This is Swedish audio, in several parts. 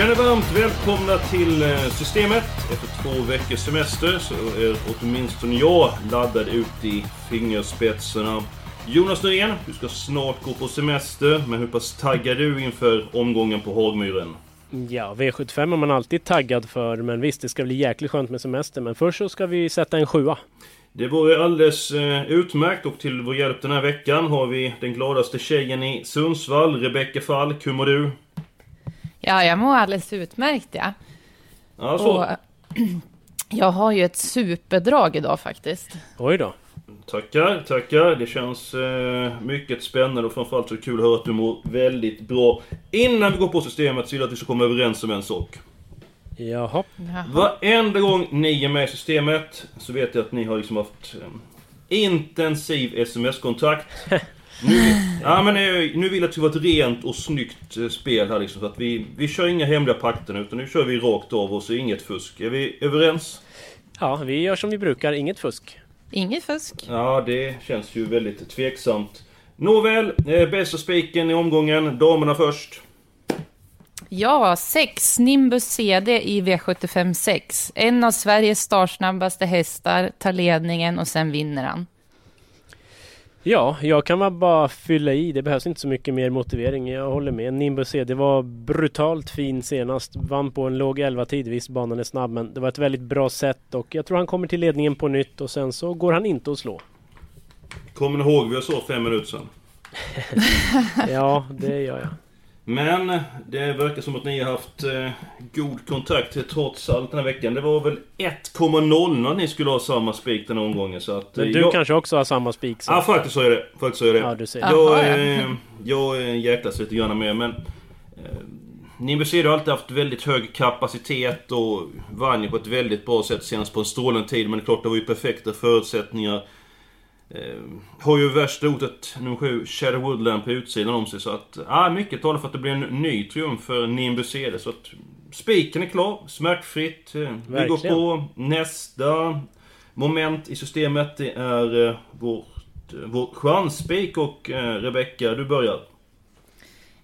Känner varmt välkomna till eh, Systemet. Efter två veckors semester så är åtminstone jag laddad ut i fingerspetsarna. Jonas Norén, du ska snart gå på semester, men hur pass taggad är du inför omgången på Hagmyren? Ja, V75 är man alltid taggad för, men visst, det ska bli jäkligt skönt med semester. Men först så ska vi sätta en sjua. Det vore alldeles eh, utmärkt och till vår hjälp den här veckan har vi den gladaste tjejen i Sundsvall, Rebecka Falk. Hur mår du? Ja, jag mår alldeles utmärkt, ja. Ja, så. Och, jag har ju ett superdrag idag faktiskt. Oj då. Tackar, tackar. Det känns eh, mycket spännande och framförallt så kul att höra att du mår väldigt bra. Innan vi går på systemet så vill jag att vi ska komma överens om en sak. Jaha. Jaha. Varenda gång ni är med i systemet så vet jag att ni har liksom haft eh, intensiv sms-kontakt. Nu, ja, men, eh, nu vill jag att det ska vara ett rent och snyggt eh, spel här liksom. Så att vi, vi kör inga hemliga pakter nu utan nu kör vi rakt av och så inget fusk. Är vi överens? Ja, vi gör som vi brukar, inget fusk. Inget fusk. Ja, det känns ju väldigt tveksamt. Nåväl, eh, bästa spiken i omgången. Damerna först. Ja, 6 Nimbus CD i V75 6. En av Sveriges startsnabbaste hästar tar ledningen och sen vinner han. Ja, jag kan bara fylla i. Det behövs inte så mycket mer motivering. Jag håller med. Nimbus C, det var brutalt fin senast. Vann på en låg 11-tid. Visst, banan är snabb, men det var ett väldigt bra sätt och jag tror han kommer till ledningen på nytt och sen så går han inte att slå. Kommer ni ihåg vi sa fem minuter sedan? Ja, det gör jag. Men det verkar som att ni har haft eh, god kontakt trots allt den här veckan. Det var väl 1,0 när ni skulle ha samma spik den här omgången. Så att, eh, Men du jag... kanske också har samma spik? Så. Ja, faktiskt så är det. Faktiskt så är det. Ja, du ser. Jag, eh, jag eh, jäklas lite grann med, men... Eh, Nimbus har alltid haft väldigt hög kapacitet och vann ju på ett väldigt bra sätt senast på en strålande tid. Men det är klart, det var ju perfekta förutsättningar. Eh, har ju värsta rotet nummer 7, Shadow Woodland på utsidan om sig. Så att, ah, mycket talar för att det blir en ny triumf för Nimbus CD. Så att spiken är klar, smärtfritt. Eh, Vi går på nästa moment i systemet. Det är eh, vårt, eh, vår chansspik och eh, Rebecka, du börjar.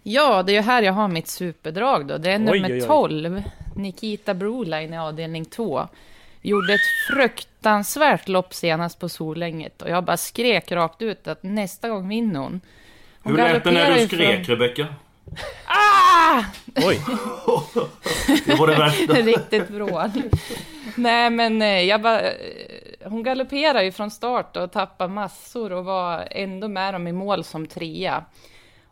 Ja, det är ju här jag har mitt superdrag då. Det är nummer Oj, oj, oj. 12, Nikita Broline i avdelning 2. Gjorde ett fruktansvärt lopp senast på Solänget och jag bara skrek rakt ut att nästa gång vinner hon. Hon Hur lät det när galopperar du skrek, från- Rebecka? Ah! Oj! Det var det värsta. Riktigt vrål. Nej, men eh, jag bara... eh, Hon galopperar ju från start och tappar massor och var ändå med dem i mål som trea.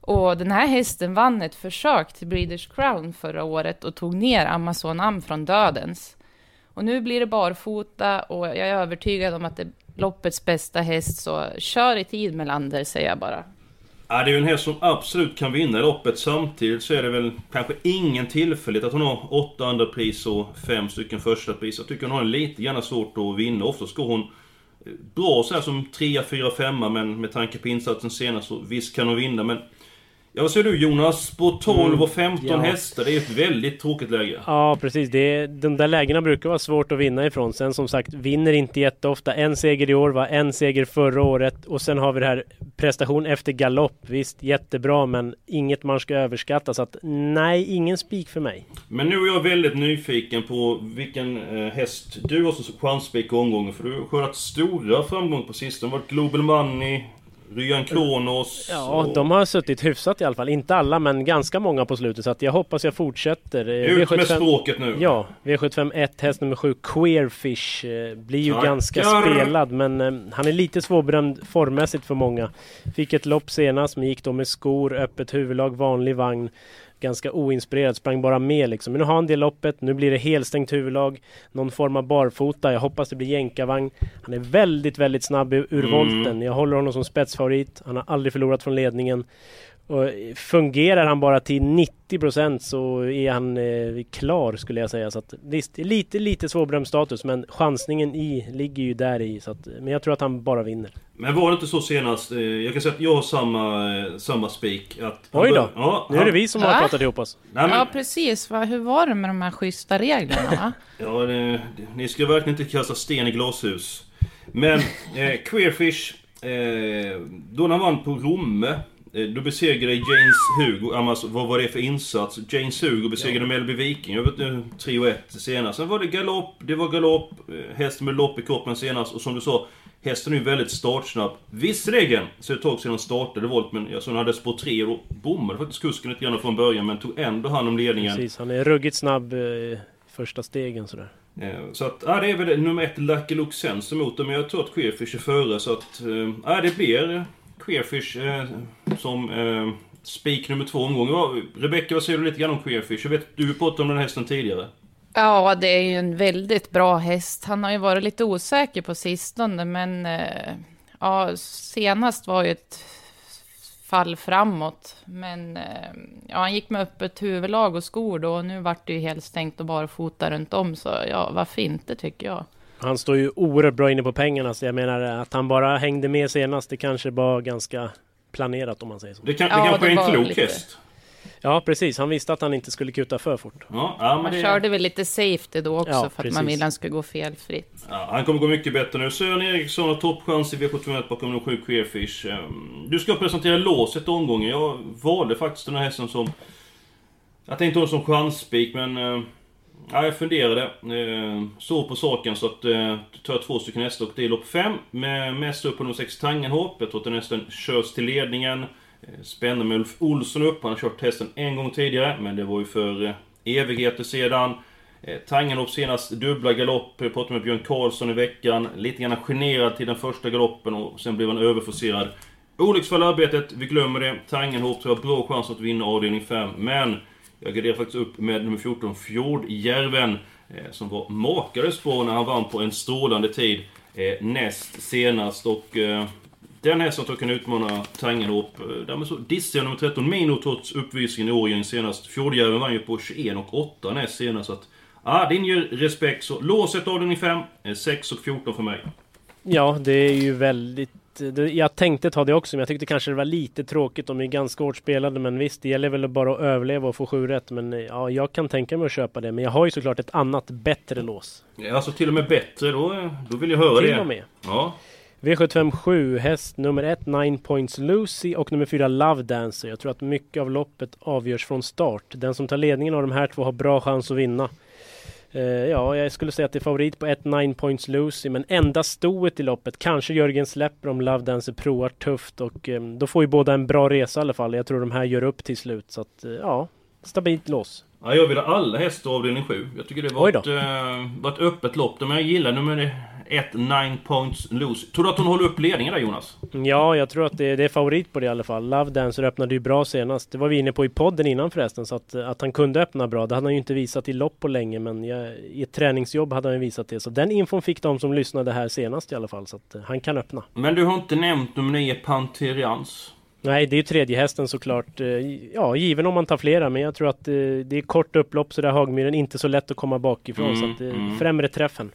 Och den här hästen vann ett försök till Breeders Crown förra året och tog ner Amazon Am från dödens. Och nu blir det barfota och jag är övertygad om att det är loppets bästa häst, så kör i tid Melander säger jag bara. Ja, det är ju en häst som absolut kan vinna loppet. Samtidigt så är det väl kanske ingen tillfällighet att hon har åtta andra pris och fem stycken första pris. Jag tycker hon har lite gärna svårt att vinna. Oftast går hon eh, bra så här som 3, 4, 5 men med tanke på insatsen senast så visst kan hon vinna. Men Ja, vad säger du Jonas? På 12 och 15 ja. hästar, det är ett väldigt tråkigt läge. Ja precis, det är, de där lägena brukar vara svårt att vinna ifrån. Sen som sagt, vinner inte jätteofta. En seger i år var en seger förra året. Och sen har vi det här prestation efter galopp. Visst, jättebra men inget man ska överskatta. Så att nej, ingen spik för mig. Men nu är jag väldigt nyfiken på vilken eh, häst du har som chansspik i omgången. För du har skördat stora framgångar på sistone. Varit Global Money, Ryan Kronos. Ja, och- de har suttit hyfsat i alla fall. Inte alla, men ganska många på slutet. Så att jag hoppas jag fortsätter. Eh, Ut med V75 språket nu. Ja, V75 1, häst nummer 7, Queerfish. eh, Blir ju Tackar. ganska spelad, men eh, han är lite svårbedömd formmässigt för många. Fick ett lopp senast, men gick då med skor, öppet huvudlag, vanlig vagn. Ganska oinspirerad, sprang bara med liksom. Men nu har han det loppet, nu blir det helstängt huvudlag, någon form av barfota, jag hoppas det blir jänkarvagn. Han är väldigt, väldigt snabb ur Mm. volten. Jag håller honom som spetsfavorit, han har aldrig förlorat från ledningen. Och fungerar han bara till 90% så är han eh, klar skulle jag säga. Så att, visst, lite, lite svårbedömd status men chansningen i ligger ju där i. Så att, men jag tror att han bara vinner. Men var det inte så senast? eh, Jag kan säga att jag har samma, eh, samma spik. Oj då! bör- Ja, Nu är det vi som har pratat ihop oss. Nej, men, Ja, precis. Va? Hur var det med de här schyssta reglerna? Ja, det, det, ni ska verkligen inte kasta sten i glashus. Men eh, Queerfish, eh, då när han vann på Romme, eh, då besegrade James Hugo, alltså, vad var det för insats? James Hugo besegrade Mellby Viking, jag vet inte, 3-1 senast. Sen var det galopp, det var galopp, eh, hästen med lopp i kroppen senast och som du sa, hästen är ju väldigt startsnabb. Visserligen så är det ett tag sedan han startade volt, men jag såg han hade spår 3 och bommade faktiskt kusken lite grann från början, men tog ändå hand om ledningen. Precis, han är ruggigt snabb eh, i första stegen sådär. Eh, Så att, ja, det är väl nummer ett Lucky Luke Sense emot det, men jag tror att Queerfish är före så att... eh, Ja, det blir Queerfish eh, som eh, spik nummer två omgången. Rebecka, vad säger du lite grann om Queerfish? Jag vet, du har pratat om den hästen tidigare. Ja, det är ju en väldigt bra häst. Han har ju varit lite osäker på sistone, men eh, ja, senast var ju ett fall framåt. Men eh, ja, han gick med öppet huvudlag och skor då, och nu vart det ju helt stängt och barfota runt om. Så ja, varför inte tycker jag. Han står ju oerhört bra inne på pengarna så jag menar att han bara hängde med senast det kanske var ganska planerat om man säger så. Det, kan, Ja, kanske är en klok häst. Ja precis, han visste att han inte skulle kuta för fort. Ja, ja, det, körde väl lite safety då också Ja, för att precis. man ville att han skulle gå felfritt. ja, han kommer gå mycket bättre nu. Sören Eriksson har toppchans i V71 bakom de sju Queerfish. Ehm, Du ska presentera låset omgången. Jag valde faktiskt den här hästen som... Jag tänkte den som chansspik, men... Ja, jag funderade. Eh, så på saken så att eh, tar jag två stycken hästar och det är lopp 5. Med mest upp på nummer 6 Tangenhop. Jag tror att den hästen körs till ledningen. Eh, Spännande med Ulf Olsson upp. Han har kört hästen en gång tidigare, men det var ju för eh, evigheter sedan. Eh, Tangenhop senast dubbla galopp. Jag pratade med Björn Karlsson i veckan. Lite grann generad till den första galoppen och sen blev han överforcerad. Olycksfall i arbetet, vi glömmer det. Tangenhop tror jag har bra chans att vinna avdelning 5, men jag garderar faktiskt upp med nummer 14, Fjordjärven. Eh, som var makalöst bra när han vann på en strålande tid eh, näst senast. Och eh, den hästen tror jag kan utmana Tangenhop. Därmed så dissar jag nummer 13, Mino, trots uppvisningen i Årjäng senast. Fjordjärven vann ju på 21 och 8 näst senast. Så att, ah, det inger respekt. Så låset avdelning 5, 6 och 14 för mig. Ja, det är ju väldigt det- Jag tänkte ta det också, men jag tyckte kanske det var lite tråkigt. De är ganska hårt spelade, men visst, det gäller väl bara att överleva och få sju rätt. Men eh, ja, jag kan tänka mig att köpa det. Men jag har ju såklart ett annat, bättre lås. Ja, Alltså till och med bättre, då, eh, då vill jag höra Till det. och med. Ja. V75 7, häst nummer 1, 9 Points Lucy och nummer 4 Love Dancer. Jag tror att mycket av loppet avgörs från start. Den som tar ledningen av de här två har bra chans att vinna. Eh, ja, jag skulle säga att det är favorit på 1 9 Points Lucy, men enda stoet i loppet. Kanske Jörgen släpper om Love Dancer provar tufft och eh, då får ju båda en bra resa i alla fall. Jag tror de här gör upp till slut, så att eh, ja, stabilt lås. Ja, jag vill ha alla hästar avdelning 7. Jag tycker det var ett, eh, var ett öppet lopp. Men jag gillar nummer 1, 9 points loose. Tror du att hon håller upp ledningen där Jonas? Ja, jag tror att det, det är favorit på det i alla fall. Love Dancer öppnade ju bra senast. Det var vi inne på i podden innan förresten. Så att, att han kunde öppna bra, det hade han ju inte visat i lopp på länge. Men jag, i ett träningsjobb hade han ju visat det. Så den infon fick de som lyssnade här senast i alla fall. Så att eh, han kan öppna. Men du har inte nämnt nummer 9, Panterians. Nej, det är ju tredje hästen såklart. Eh, Ja, given om man tar flera. Men jag tror att eh, det är kort upplopp så där Hagmyren. Inte så lätt att komma bakifrån. Mm, så att, mm. främre träffen.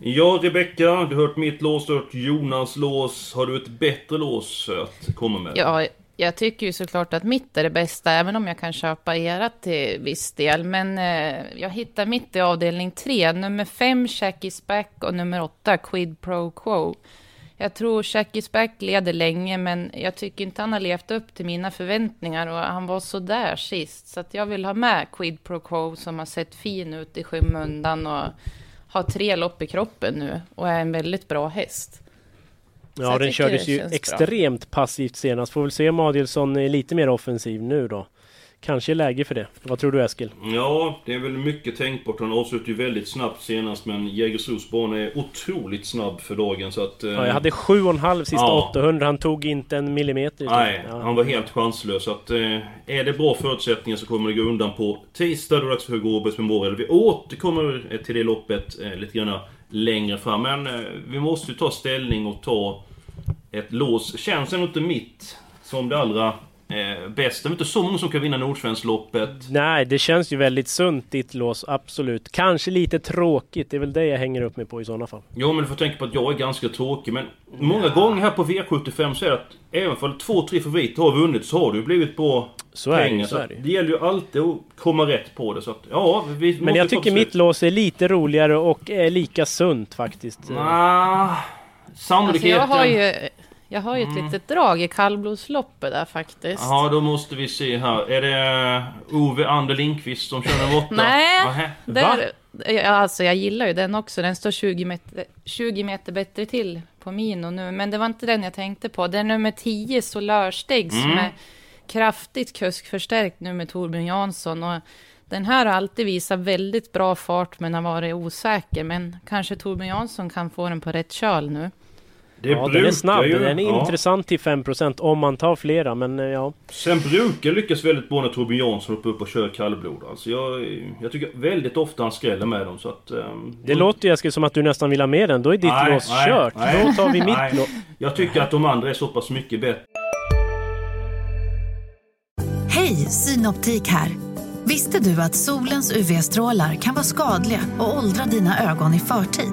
Ja, Rebecka, du har hört mitt lås, du har hört Jonas lås. Har du ett bättre lås att komma med? Ja, jag tycker ju såklart att mitt är det bästa, även om jag kan köpa era till viss del. Men eh, jag hittar mitt i avdelning 3, nummer 5 Shacky's Back och nummer 8 Quid Pro Quo. Jag tror Shacky's Back leder länge, men jag tycker inte han har levt upp till mina förväntningar och han var så där sist. Så att jag vill ha med Quid Pro Quo som har sett fin ut i skymundan och har tre lopp i kroppen nu och är en väldigt bra häst. Ja, den kördes ju känns bra. extremt passivt senast. Får väl se om Adielsson är lite mer offensiv nu då. Kanske är läge för det. Vad tror du Eskil? Ja, det är väl mycket tänkbart. Han avslutade ju väldigt snabbt senast men Jägersros bana är otroligt snabb för dagen så att... Eh, Ja, jag hade 7,5 sista Ja. 800. Han tog inte en millimeter. Nej, ja. han var helt chanslös. Så att, eh, är det bra förutsättningar så kommer det gå undan på tisdag då det är dags för Hugo Åbergs Memorial. Vi återkommer till det loppet eh, lite grann längre fram. Men eh, vi måste ju ta ställning och ta ett lås. Känns ändå inte mitt som det allra eh, bästa. Det är inte så många som kan vinna Nordsvenskloppet. Nej, det känns ju väldigt sunt ditt lås, absolut. Kanske lite tråkigt, det är väl det jag hänger upp mig på i sådana fall. Jo men du får tänka på att jag är ganska tråkig men Många gånger här på V75 så är det att Även om två, tre favoriter har vunnit så har det ju blivit bra Så är det pengar. ju, så är det det gäller ju alltid att komma rätt på det så att ja, vi Men jag tycker mitt lås är lite roligare och är lika sunt faktiskt. Ah, Alltså sannolikheten... jag har ju, jag har ju ett litet drag i kallblodsloppet där faktiskt. Ja, då måste vi se här. Är det Ove Ander Lindqvist som kör nummer åtta? Nej. Nähä. Där, ja, alltså jag gillar ju den också. Den står 20 meter, 20 meter bättre till på Mino nu. Men det var inte den jag tänkte på. Det är nummer 10, Solarsteg, som Mm. är kraftigt kuskförstärkt nu med Torbjörn Jansson. Och den här har alltid visat väldigt bra fart men har varit osäker. Men kanske Torbjörn Jansson kan få den på rätt köl nu. Det ja, den är snabb. ju- Den är ja. intressant till 5% om man tar flera, men eh, ja. Sen brukar lyckas väldigt bra när Torbjörn Jansson hoppar upp och kör kallblod. Alltså jag, jag tycker väldigt ofta han skräller med dem så att... ehm, Det låter ju Eskil som att du nästan vill ha med den. Då är ditt Nej, lås nej, kört. nej. Då tar vi mitt lås. Jag tycker att de andra är så pass mycket bättre. Hej, Synoptik här. Visste du att solens UV-strålar kan vara skadliga och åldra dina ögon i förtid?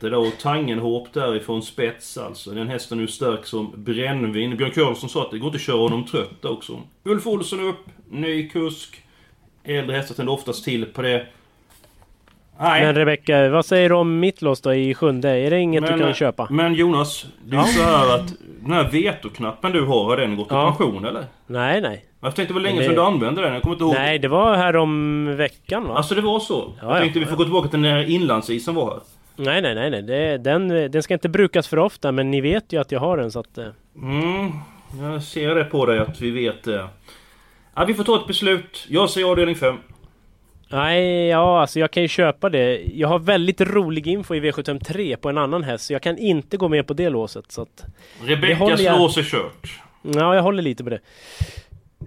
Det där och Tangenhop därifrån spets alltså. Den hästen är ju stark som brännvin. Björn Karlsson sa att det går inte att köra honom trött också. Ulf Olsson upp, ny kusk. Äldre hästar tänder oftast till på det. Nej. Men Rebecka, vad säger du om mitt lås då i sjunde? Är det inget du kan köpa? Men Jonas, det är ju så här att den här vetoknappen du har, har den gått i Ja. pension eller? Nej, nej. Jag tänkte det var länge Men sedan det- du använde den, jag kommer inte ihåg. Nej, det var här om veckan va? Alltså det var så? Ja, jag ja. tänkte vi får gå tillbaka till när inlandsisen var här. Nej, nej, nej, nej. Det, den, den ska inte brukas för ofta, men ni vet ju att jag har den så att... eh, Mm, jag ser det på dig att vi vet det. Ja, vi får ta ett beslut. Jag säger avdelning 5. Nej, ja alltså jag kan ju köpa det. Jag har väldigt rolig info i V753 på en annan häst, så jag kan inte gå med på det låset. Så att, Rebeckas jag- lås är kört. ja, jag håller lite på det.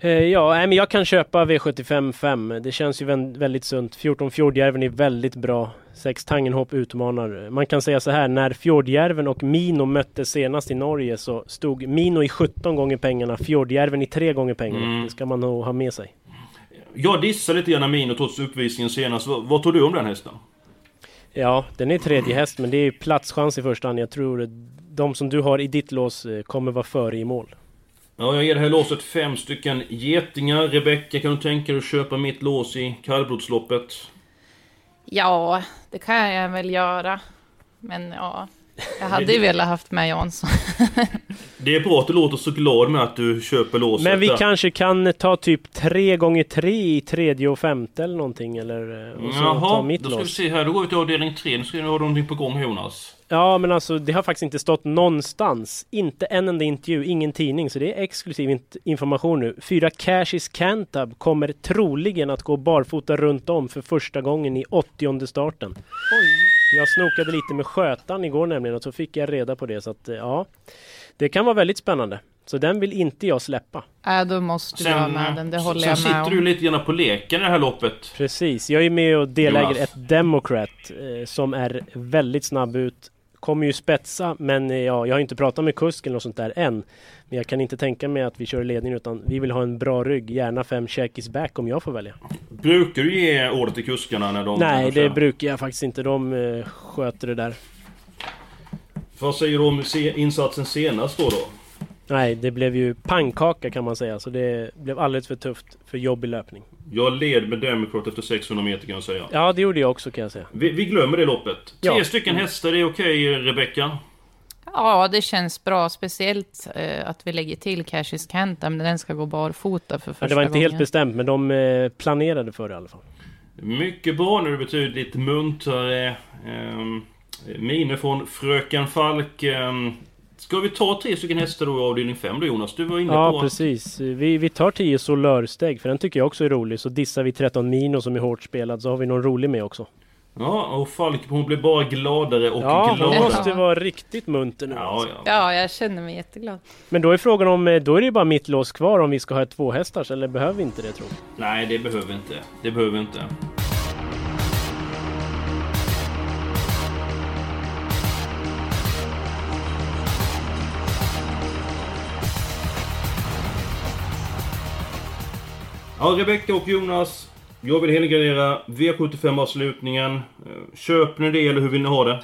Eh, ja, men jag kan köpa V75 5. Det känns ju väldigt sunt. 14 Fjordjärven är väldigt bra. 6 Tangenhop utmanar. Man kan säga så här, när Fjordjärven och Mino möttes senast i Norge så stod Mino i 17 gånger pengarna, Fjordjärven i 3 gånger pengarna. Mm. Det ska man nog ha med sig. Jag dissade lite grann Amino trots uppvisningen senast. Vad, vad tror du om den hästen? Ja, den är tredje häst men det är platschans i första hand. Jag tror de som du har i ditt lås eh, kommer vara före i mål. Ja, jag ger det här låset fem stycken getingar. Rebecka, kan du tänka dig att köpa mitt lås i kallblodsloppet? Ja, det kan jag väl göra. Men ja, jag hade ju velat haft med Jansson. Det är bra att du låter så glad med att du köper låset. Men vi där. kanske kan ta typ tre gånger tre i tredje och femte eller någonting eller? eh, Och så ta Jaha, mitt då ska vi lås. se här. Då går vi till avdelning 3. Nu ska vi ha någonting på gång Jonas. Ja men alltså det har faktiskt inte stått någonstans. Inte en enda intervju, ingen tidning. Så det är exklusiv information nu. Fyra Cashis Cantab kommer troligen att gå barfota runt om för första gången i 80 starten. Jag snokade lite med skötaren igår nämligen och så fick jag reda på det. Så att eh, ja, det kan vara väldigt spännande. Så den vill inte jag släppa. Äh, då måste du ha med den, det håller sen jag sitter med du om. lite grann på leken i det här loppet. Precis, jag är med och deläger Jonas. ett Democrat eh, som är väldigt snabb ut. Kommer ju spetsa, men eh, ja, jag har inte pratat med kusk eller något sånt där än. Men jag kan inte tänka mig att vi kör ledning utan vi vill ha en bra rygg, gärna fem checkis back om jag får välja. Brukar du ge order till kuskarna när de... Nej, det brukar jag faktiskt inte. De eh, sköter det där. Vad säger du om se- insatsen senast då? då? Nej, det blev ju pannkaka kan man säga. Så det blev alldeles för tufft för jobbig löpning. Jag led med Democrat efter 600 meter kan jag säga. Ja, det gjorde jag också kan jag säga. Vi, vi glömmer det loppet. Tre Ja. stycken hästar, det är okej Rebecka? Ja, det känns bra. Speciellt eh, att vi lägger till Cashis Kenta, men den ska gå barfota för första Ja, det var inte gången. helt bestämt, men de eh, planerade för det i alla fall. Mycket bra nu, det betyder lite muntrare. Um, miner från Fröken Falk. Ska vi ta tre stycken hästar då i avdelning 5 då Jonas? Du var inne Ja, på... precis. Vi, vi tar 10 Solörsteg, för den tycker jag också är rolig. Så dissar vi 13 Mino som är hårt spelad, så har vi någon rolig med också. Ja, och Falk hon blir bara gladare och Ja, hon gladare. måste vara riktigt munter nu. Ja, alltså. ja. Ja, jag känner mig jätteglad. Men då är frågan om, eh, då är det ju bara mitt lås kvar om vi ska ha ett tvåhästars, eller behöver vi inte det tror jag? Nej, det behöver vi inte. Det behöver vi inte. Ja, Rebecka och Jonas. Jag vill helgardera V75-avslutningen. Eh, Köper ni det eller hur vill ni ha det?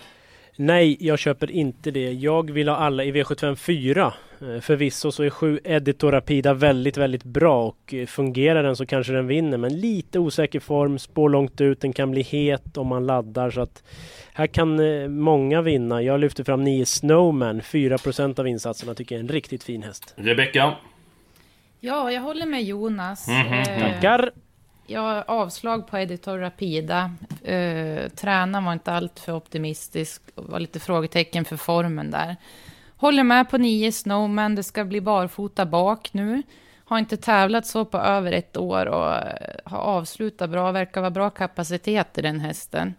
Nej, jag köper inte det. Jag vill ha alla i V75 4. Eh, Förvisso så är 7 Editor Rapida väldigt, väldigt bra och eh, fungerar den så kanske den vinner. Men lite osäker form, spår långt ut, den kan bli het om man laddar. Så att här kan många vinna. Jag lyfter fram 9 Snowman, 4% av insatserna tycker jag är en riktigt fin häst. Rebecka? Ja, jag håller med Jonas. Mhm. Eh, Tackar! Jag har avslag på Editor Rapida. Eh, tränaren var inte alltför optimistisk. och var lite frågetecken för formen där. Håller med på 9 Snowman. Det ska bli barfota bak nu. Har inte tävlat så på över ett år och eh, har avslutat bra. Verkar vara bra kapacitet i den hästen.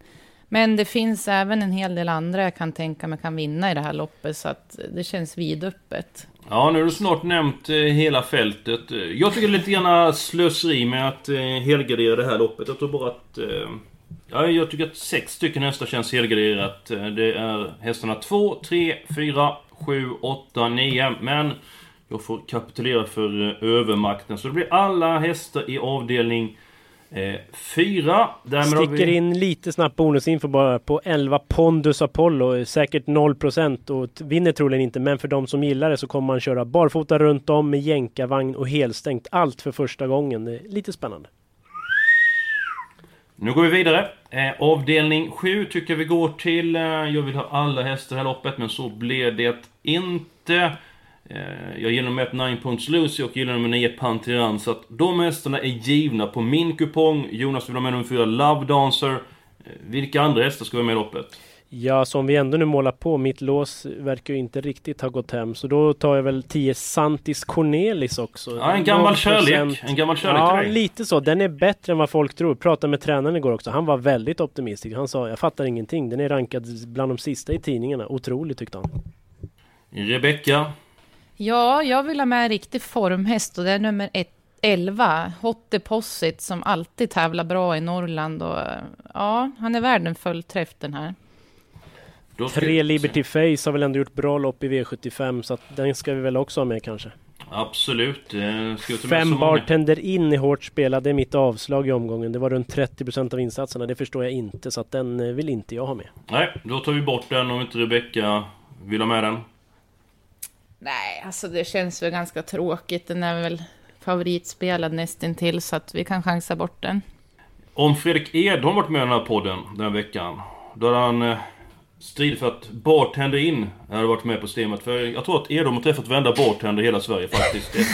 Men det finns även en hel del andra jag kan tänka mig kan vinna i det här loppet. Så att det känns vidöppet. Ja, nu har du snart nämnt eh, hela fältet. Eh, jag tycker det är lite grann slöseri med att eh, helgardera det här loppet. Jag tror bara att... Ja, jag tycker att sex stycken hästar känns helgarderat. Det är hästarna 2, 3, 4, 7, 8, 9. Men jag får kapitulera för övermakten. Så det blir alla hästar i avdelning 4. Därmed har Sticker vi... in lite snabbt bonusinfo bara på 11 Pondus Apollo, säkert 0% och vinner troligen inte men för de som gillar det så kommer man köra barfota runt om med jänkarvagn och helstängt. Allt för första gången. Är lite spännande. Nu går vi vidare. Eh, avdelning 7 tycker vi går till. Eh, jag vill ha alla hästar i det här loppet, men så blev det inte. Eh, jag gillar nummer 1 9 Points Lucy och gillar nummer 9 Pantiran. Så att de hästarna är givna på min kupong. Jonas vill ha med nummer 4 Love Dancer. Eh, vilka andra hästar ska vara med i loppet? Ja, som vi ändå nu målar på, mitt lås verkar ju inte riktigt ha gått hem. Så då tar jag väl 10 Santis Cornelis också. Ja, en gammal 0%. kärlek. En gammal kärlek Ja, lite så. Den är bättre än vad folk tror. Pratade med tränaren igår också. Han var väldigt optimistisk. Han sa, jag fattar ingenting. Den är rankad bland de sista i tidningarna. Otroligt tyckte han. Rebecka. Ja, jag vill ha med en riktig formhäst och det är nummer ett, 11, Hot Deposit, som alltid tävlar bra i Norrland. Och, ja, han är värd en fullträff den här. Tre Liberty Face har väl ändå gjort bra lopp i V75 så att den ska vi väl också ha med kanske. Absolut. Eh, Fem många? bartender in i hårt spelad, det är mitt avslag i omgången. Det var runt 30% av insatserna, det förstår jag inte så att den eh, vill inte jag ha med. Nej, då tar vi bort den om inte Rebecka vill ha med den. Nej, alltså det känns väl ganska tråkigt. Den är väl favoritspelad nästintill så att vi kan chansa bort den. Om Fredrik Edholm varit med i den här podden den här veckan, då hade han eh, stridit för att bartender in hade varit med på stämmet. För jag tror att Edholm har träffat varenda bartender i hela Sverige faktiskt.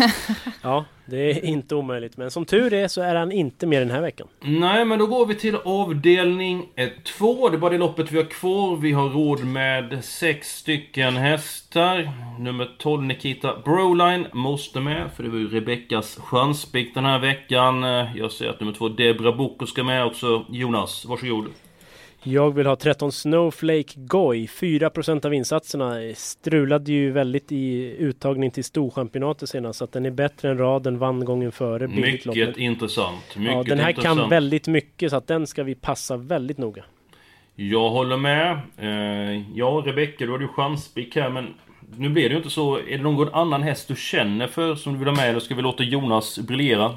Ja, det är inte omöjligt. Men som tur är så är han inte med den här veckan. Nej, men då går vi till avdelning 2. Det är bara det loppet vi har kvar. Vi har råd med sex stycken hästar. Nummer 12 Nikita Broline måste med, för det var ju Rebeckas chanspik den här veckan. Jag ser att nummer 2 Debra Boko ska med också. Jonas, varsågod. Jag vill ha 13 Snowflake Goy. 4% av insatserna strulade ju väldigt i uttagning till Storchampionatet senast. Så att den är bättre än raden, vann gången före. Mycket intressant. Mycket Ja, den här intressant. kan väldigt mycket så att den ska vi passa väldigt noga. Jag håller med. Eh, ja, Rebecka, du hade ju chanspik här, men nu blir det ju inte så. Är det någon annan häst du känner för som du vill ha med, eller ska vi låta Jonas briljera?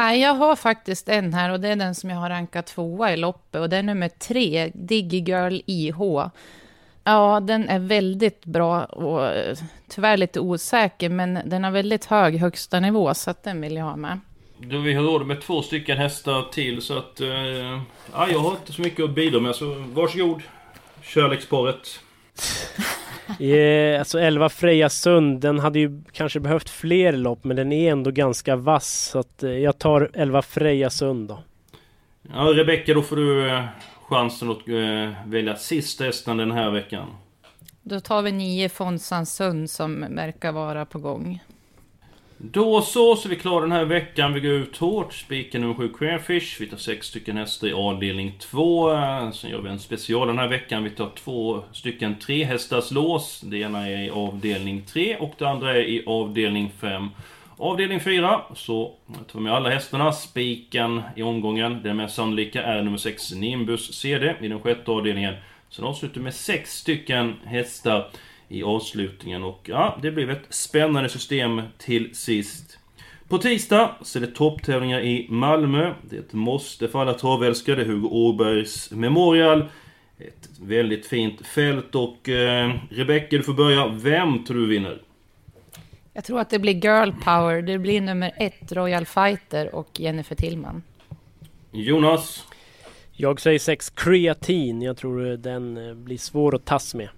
Nej, jag har faktiskt en här och det är den som jag har rankat tvåa i loppet och det är nummer tre, Diggy Girl IH. Ja, den är väldigt bra och eh, tyvärr lite osäker, men den har väldigt hög högsta nivå, så att den vill jag ha med. Då vi har råd med två stycken hästar till så att... Eh, ja, jag har inte så mycket att bidra med så varsågod. Kärleksparet. Yeah, alltså 11 Freja Sund, den hade ju kanske behövt fler lopp men den är ändå ganska vass. Så att eh, jag tar 11 Freja Sund då. Ja, Rebecka, då får du eh, chansen att eh, välja sista hästen den här veckan. Då tar vi nio Fonsans Sund som verkar vara på gång. Då så, så är vi klara den här veckan. Vi går ut hårt. Spiken nummer 7 Queerfish. Vi tar sex stycken hästar i avdelning 2. Sen gör vi en special den här veckan. Vi tar två stycken trehästars lås. Det ena är i avdelning 3 och det andra är i avdelning 5. Avdelning 4 så tar vi med alla hästarna. Spiken i omgången. Den mest sannolika är nummer 6 Nimbus CD i den sjätte avdelningen. Sen avslutar vi med sex stycken hästar i avslutningen och ja, det blev ett spännande system till sist. På tisdag så är det topptävlingar i Malmö. Det är ett måste för alla travälskare. Hugo Åbergs Memorial. Ett väldigt fint fält och eh, Rebecka, du får börja. Vem tror du vinner? Jag tror att det blir Girl Power. Det blir nummer ett, Royal Fighter och Jennifer Tillman. Jonas? Jag säger 6 Creatine. Jag tror den eh, blir svår att tas med.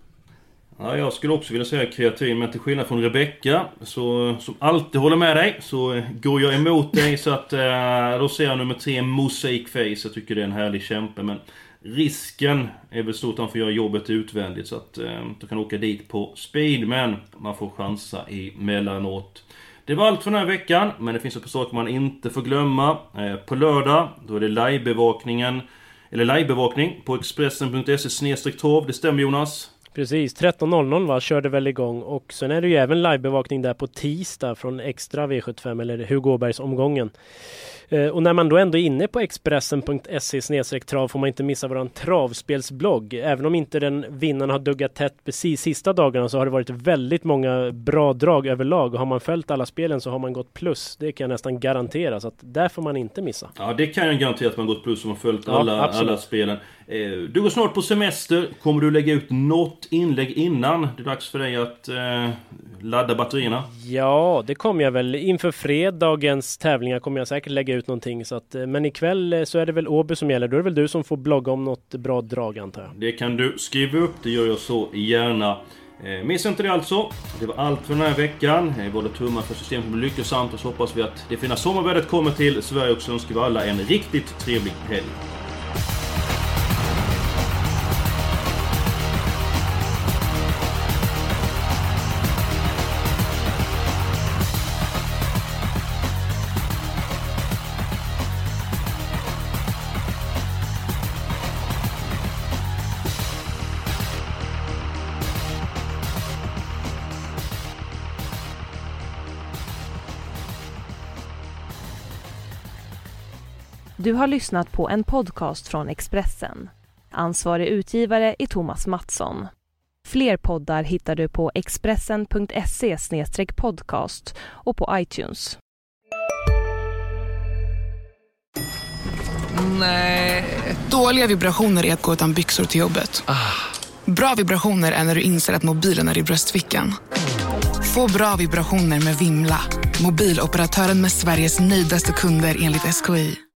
Ja, jag skulle också vilja säga kreatin, men till skillnad från Rebecka så, som alltid håller med dig, så eh, går jag emot dig. Så att eh, då ser jag nummer tre, Mosaic Face. Jag tycker det är en härlig kämpe, men risken är väl stor att han får göra jobbet utvändigt. Så att eh, du kan åka dit på speed, men man får chansa emellanåt. Det var allt för den här veckan, men det finns ett par saker man inte får glömma. Eh, på lördag, då är det livebevakningen, eller livebevakning på Expressen.se torv. Det stämmer Jonas? Precis, 13.00 va, körde väl igång och sen är det ju även livebevakning där på tisdag från extra V75 eller Hugo Åbergs omgången. Eh, och när man då ändå är inne på Expressen.se trav får man inte missa våran travspelsblogg. Även om inte den vinnaren har duggat tätt precis sista dagarna så har det varit väldigt många bra drag överlag. Och har man följt alla spelen så har man gått plus. Det kan jag nästan garantera. Så att där får man inte missa. Ja, det kan jag garantera att man gått plus om man följt ja, alla, alla spelen. Eh, du går snart på semester. Kommer du lägga ut något inlägg innan det är dags för dig att eh, ladda batterierna? Ja, det kommer jag väl. Inför fredagens tävlingar kommer jag säkert lägga ut någonting. Så att, eh, men ikväll eh, så är det väl Åby som gäller. Då är det väl du som får blogga om något bra drag antar jag. Det kan du skriva upp. Det gör jag så gärna. Eh, missa inte det alltså. Det var allt för den här veckan. Eh, vi håller tummar för systemet blir lyckosamt och så hoppas vi att det fina sommarvädret kommer till Sverige och så önskar vi alla en riktigt trevlig helg. Du har lyssnat på en podcast från Expressen. Ansvarig utgivare är Thomas Mattsson. Fler poddar hittar du på expressen.se podcast och på iTunes. Nej. Dåliga vibrationer är att gå utan byxor till jobbet. Bra vibrationer är när du inser att mobilen är i bröstfickan. Få bra vibrationer med Vimla. Mobiloperatören med Sveriges nöjdaste kunder enligt SKI.